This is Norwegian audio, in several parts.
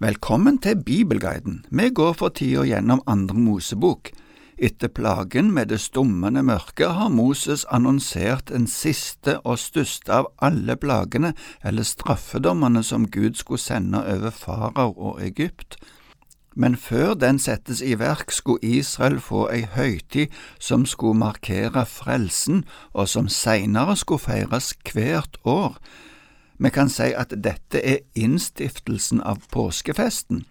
Velkommen til Bibelguiden. Vi går for tida gjennom Andre Mosebok. Etter plagen med det stummende mørket har Moses annonsert den siste og største av alle plagene, eller straffedommene, som Gud skulle sende over farao og Egypt. Men før den settes i verk, skulle Israel få ei høytid som skulle markere frelsen, og som seinere skulle feires hvert år. Vi kan si at dette er innstiftelsen av påskefesten.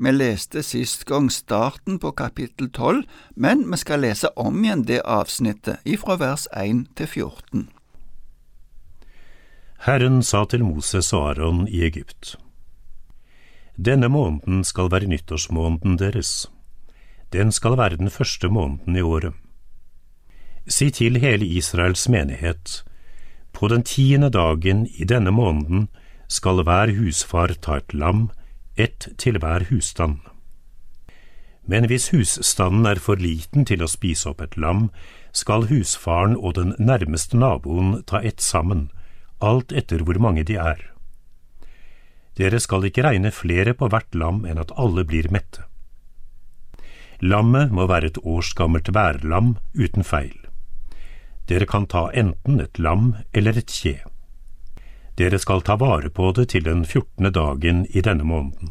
Vi leste sist gang starten på kapittel 12, men vi skal lese om igjen det avsnittet ifra vers 1 til 14. Herren sa til Moses og Aron i Egypt. Denne måneden skal være nyttårsmåneden deres. Den skal være den første måneden i året. Si til hele Israels menighet, på den tiende dagen i denne måneden skal hver husfar ta et lam, ett til hver husstand. Men hvis husstanden er for liten til å spise opp et lam, skal husfaren og den nærmeste naboen ta ett sammen, alt etter hvor mange de er. Dere skal ikke regne flere på hvert lam enn at alle blir mette. Lammet må være et års gammelt værlam uten feil. Dere kan ta enten et lam eller et kje. Dere skal ta vare på det til den fjortende dagen i denne måneden.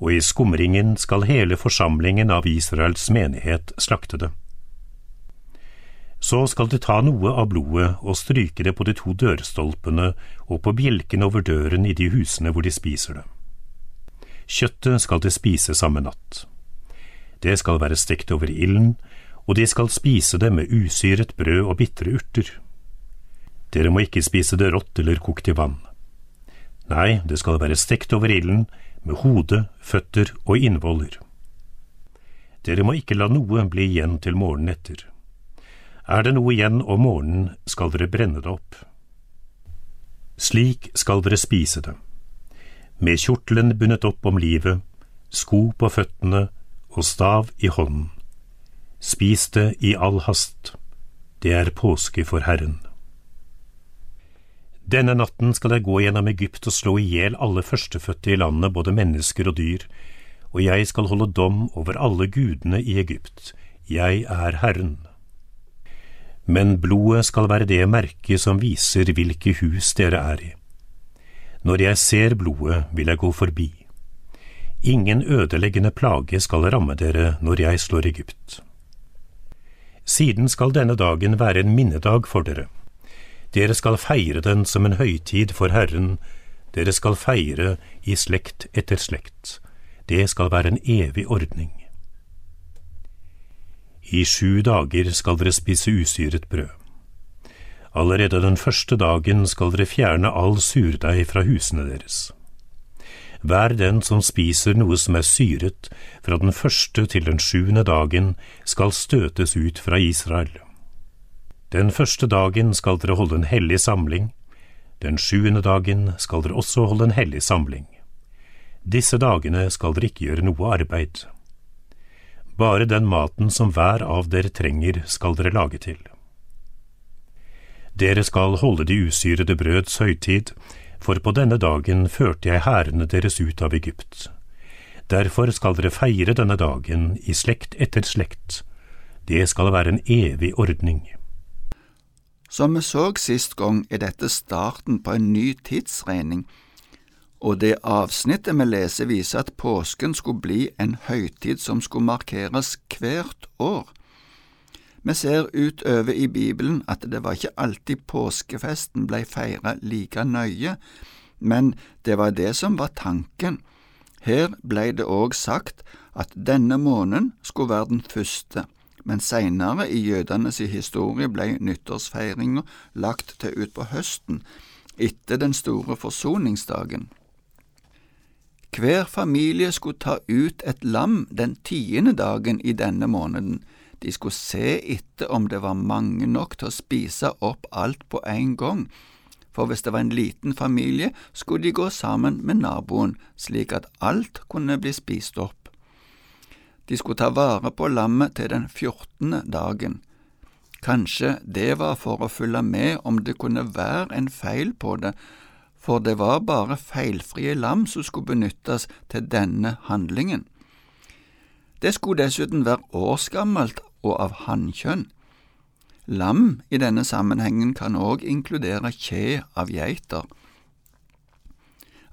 Og i skumringen skal hele forsamlingen av Israels menighet slakte det. Så skal de ta noe av blodet og stryke det på de to dørstolpene og på bjelken over døren i de husene hvor de spiser det. Kjøttet skal de spise samme natt. Det skal være stekt over ilden, og de skal spise det med usyret brød og bitre urter. Dere må ikke spise det rått eller kokt i vann. Nei, det skal være stekt over ilden, med hode, føtter og innvoller. Dere må ikke la noe bli igjen til morgenen etter. Er det noe igjen om morgenen, skal dere brenne det opp. Slik skal dere spise det, med kjortelen bundet opp om livet, sko på føttene og stav i hånden. Spis det i all hast, det er påske for Herren. Denne natten skal jeg gå gjennom Egypt og slå i hjel alle førstefødte i landet, både mennesker og dyr, og jeg skal holde dom over alle gudene i Egypt, jeg er Herren. Men blodet skal være det merket som viser hvilke hus dere er i. Når jeg ser blodet, vil jeg gå forbi. Ingen ødeleggende plage skal ramme dere når jeg slår Egypt. Siden skal denne dagen være en minnedag for dere. Dere skal feire den som en høytid for Herren, dere skal feire i slekt etter slekt. Det skal være en evig ordning. I sju dager skal dere spise usyret brød. Allerede den første dagen skal dere fjerne all surdeig fra husene deres. Hver den som spiser noe som er syret, fra den første til den sjuende dagen, skal støtes ut fra Israel. Den første dagen skal dere holde en hellig samling, den sjuende dagen skal dere også holde en hellig samling. Disse dagene skal dere ikke gjøre noe arbeid. Bare den maten som hver av dere trenger, skal dere lage til. Dere skal holde de usyrede brøds høytid, for på denne dagen førte jeg hærene deres ut av Egypt. Derfor skal dere feire denne dagen i slekt etter slekt. Det skal være en evig ordning. Som vi så sist gang, er dette starten på en ny tidsregning, og det avsnittet vi leser viser at påsken skulle bli en høytid som skulle markeres hvert år. Vi ser utover i Bibelen at det var ikke alltid påskefesten blei feira like nøye, men det var det som var tanken. Her blei det òg sagt at denne måneden skulle være den første, men seinere i jødenes historie blei nyttårsfeiringa lagt til utpå høsten, etter den store forsoningsdagen. Hver familie skulle ta ut et lam den tiende dagen i denne måneden, de skulle se etter om det var mange nok til å spise opp alt på en gang, for hvis det var en liten familie, skulle de gå sammen med naboen, slik at alt kunne bli spist opp. De skulle ta vare på lammet til den fjortende dagen. Kanskje det var for å følge med om det kunne være en feil på det, for det var bare feilfrie lam som skulle benyttes til denne handlingen. Det skulle dessuten være årsgammelt og av hannkjønn. Lam i denne sammenhengen kan òg inkludere kje av geiter.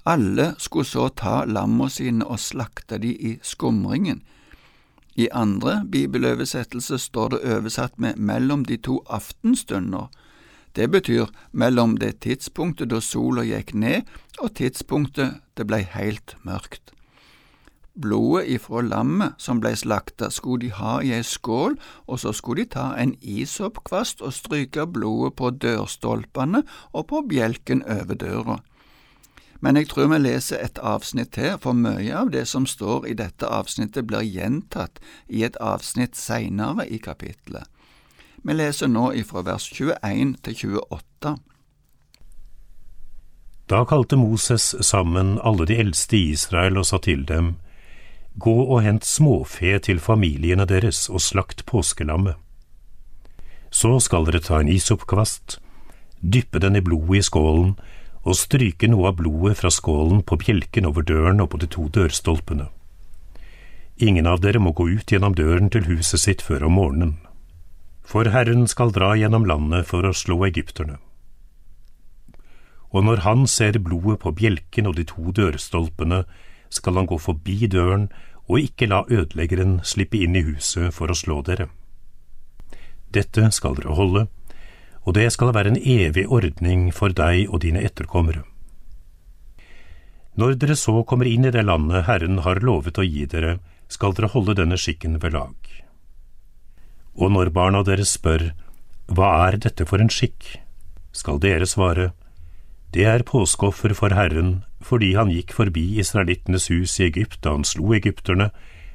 Alle skulle så ta lamma sine og slakte de i skumringen. I andre bibeløversettelse står det oversatt med mellom de to aftenstunder. Det betyr mellom det tidspunktet da sola gikk ned og tidspunktet det blei helt mørkt. Blodet ifra lammet som blei slakta, skulle de ha i ei skål, og så skulle de ta en isoppkvast og stryke blodet på dørstolpene og på bjelken over døra. Men jeg tror vi leser et avsnitt til, for mye av det som står i dette avsnittet blir gjentatt i et avsnitt seinere i kapitlet. Vi leser nå ifra vers 21 til 28. Da kalte Moses sammen alle de eldste i Israel og sa til dem, Gå og hent småfe til familiene deres og slakt påskelammet. Så skal dere ta en isoppkvast, dyppe den i blodet i skålen og stryke noe av blodet fra skålen på bjelken over døren og på de to dørstolpene. Ingen av dere må gå ut gjennom døren til huset sitt før om morgenen for Herren skal dra gjennom landet for å slå egypterne. Og når han ser blodet på bjelken og de to dørstolpene, skal han gå forbi døren og ikke la ødeleggeren slippe inn i huset for å slå dere. Dette skal dere holde, og det skal være en evig ordning for deg og dine etterkommere. Når dere så kommer inn i det landet Herren har lovet å gi dere, skal dere holde denne skikken ved lag. Og når barna deres spør Hva er dette for en skikk? skal dere svare Det er påskeoffer for Herren fordi han gikk forbi israelittenes hus i Egypt da han slo egypterne,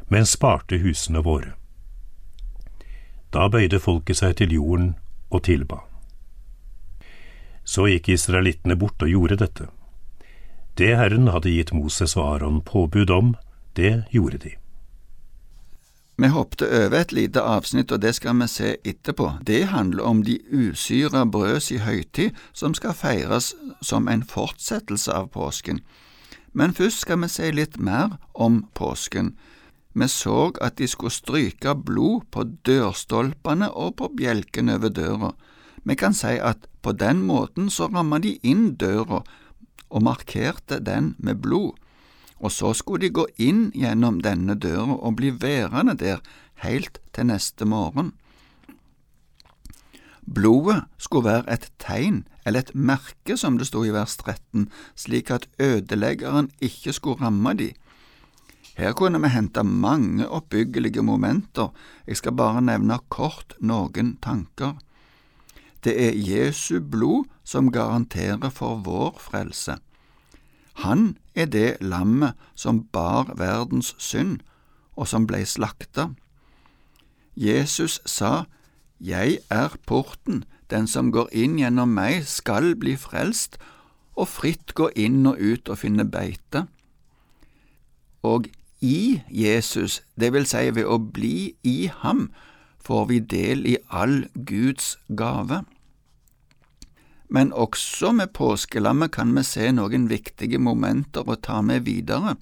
men sparte husene våre. Da bøyde folket seg til jorden og tilba. Så gikk israelittene bort og gjorde dette. Det Herren hadde gitt Moses og Aron påbud om, det gjorde de. Vi hoppet over et lite avsnitt, og det skal vi se etterpå. Det handler om de usyra brøds i høytid, som skal feires som en fortsettelse av påsken. Men først skal vi se litt mer om påsken. Vi så at de skulle stryke blod på dørstolpene og på bjelken over døra. Vi kan si at på den måten så ramma de inn døra og markerte den med blod og så skulle de gå inn gjennom denne døra og bli værende der helt til neste morgen. Blodet skulle være et tegn, eller et merke, som det sto i vers 13, slik at ødeleggeren ikke skulle ramme de. Her kunne vi hente mange oppbyggelige momenter, jeg skal bare nevne kort noen tanker. Det er Jesu blod som garanterer for vår frelse. Han er det lammet som bar verdens synd, og som blei slakta. Jesus sa, Jeg er porten, den som går inn gjennom meg skal bli frelst, og fritt gå inn og ut og finne beite. Og i Jesus, det vil si ved å bli i ham, får vi del i all Guds gave. Men også med påskelammet kan vi se noen viktige momenter å ta med videre.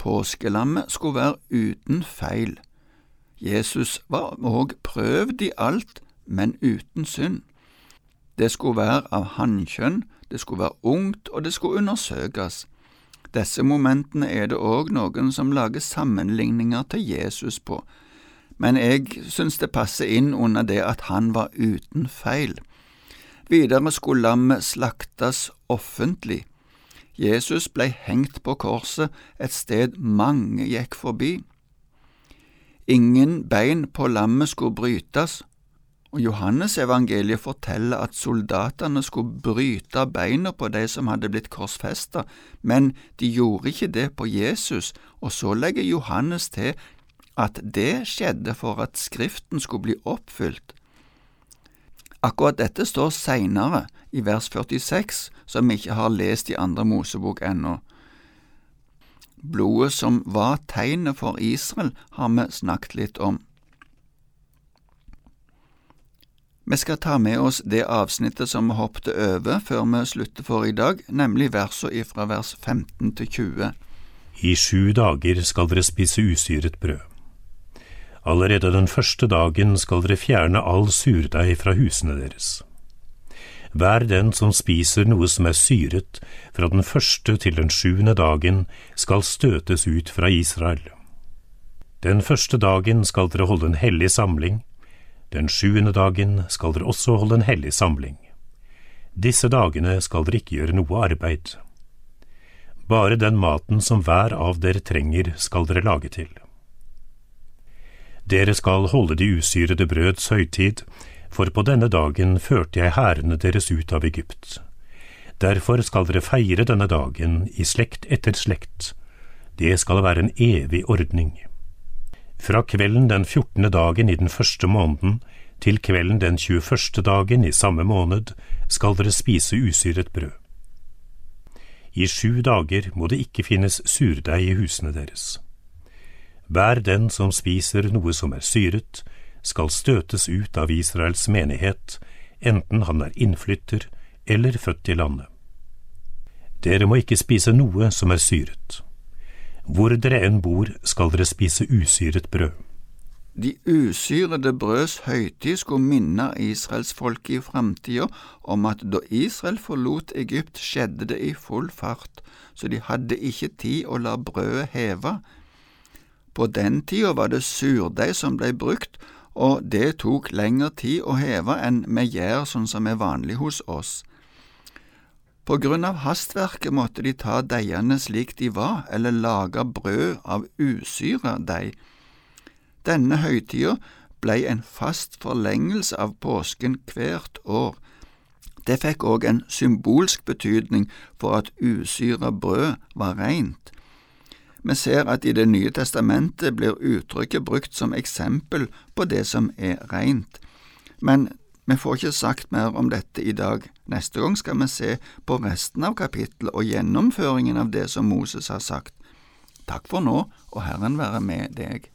Påskelammet skulle være uten feil. Jesus var òg prøvd i alt, men uten synd. Det skulle være av hannkjønn, det skulle være ungt, og det skulle undersøkes. Disse momentene er det òg noen som lager sammenligninger til Jesus på, men jeg synes det passer inn under det at han var uten feil. Videre skulle lammet slaktes offentlig. Jesus ble hengt på korset et sted mange gikk forbi. Ingen bein på lammet skulle brytes, og Johannes evangeliet forteller at soldatene skulle bryte beina på de som hadde blitt korsfesta, men de gjorde ikke det på Jesus, og så legger Johannes til at det skjedde for at Skriften skulle bli oppfylt. Akkurat dette står seinere, i vers 46, som vi ikke har lest i andre Mosebok ennå. Blodet som var tegnet for Israel, har vi snakket litt om. Vi skal ta med oss det avsnittet som vi hoppet over før vi slutter for i dag, nemlig versene fra vers 15 til 20. I sju dager skal dere spise usyret brød. Allerede den første dagen skal dere fjerne all surdeig fra husene deres. Hver den som spiser noe som er syret, fra den første til den sjuende dagen, skal støtes ut fra Israel. Den første dagen skal dere holde en hellig samling, den sjuende dagen skal dere også holde en hellig samling. Disse dagene skal dere ikke gjøre noe arbeid. Bare den maten som hver av dere trenger, skal dere lage til. Dere skal holde de usyrede brøds høytid, for på denne dagen førte jeg hærene deres ut av Egypt. Derfor skal dere feire denne dagen i slekt etter slekt. Det skal være en evig ordning. Fra kvelden den fjortende dagen i den første måneden til kvelden den tjueførste dagen i samme måned skal dere spise usyret brød. I sju dager må det ikke finnes surdeig i husene deres. Hver den som spiser noe som er syret, skal støtes ut av Israels menighet, enten han er innflytter eller født i landet. Dere må ikke spise noe som er syret. Hvor dere enn bor, skal dere spise usyret brød. De usyrede brøds høytid skulle minne israelsfolket i framtida om at da Israel forlot Egypt, skjedde det i full fart, så de hadde ikke tid å la brødet heve. På den tida var det surdeig som ble brukt, og det tok lengre tid å heve enn med gjær sånn som er vanlig hos oss. På grunn av hastverket måtte de ta deigene slik de var, eller lage brød av usyra deig. Denne høytida blei en fast forlengelse av påsken hvert år. Det fikk òg en symbolsk betydning for at usyra brød var reint. Vi ser at i Det nye testamentet blir uttrykket brukt som eksempel på det som er rent. Men vi får ikke sagt mer om dette i dag. Neste gang skal vi se på resten av kapittelet og gjennomføringen av det som Moses har sagt. Takk for nå, og Herren være med deg.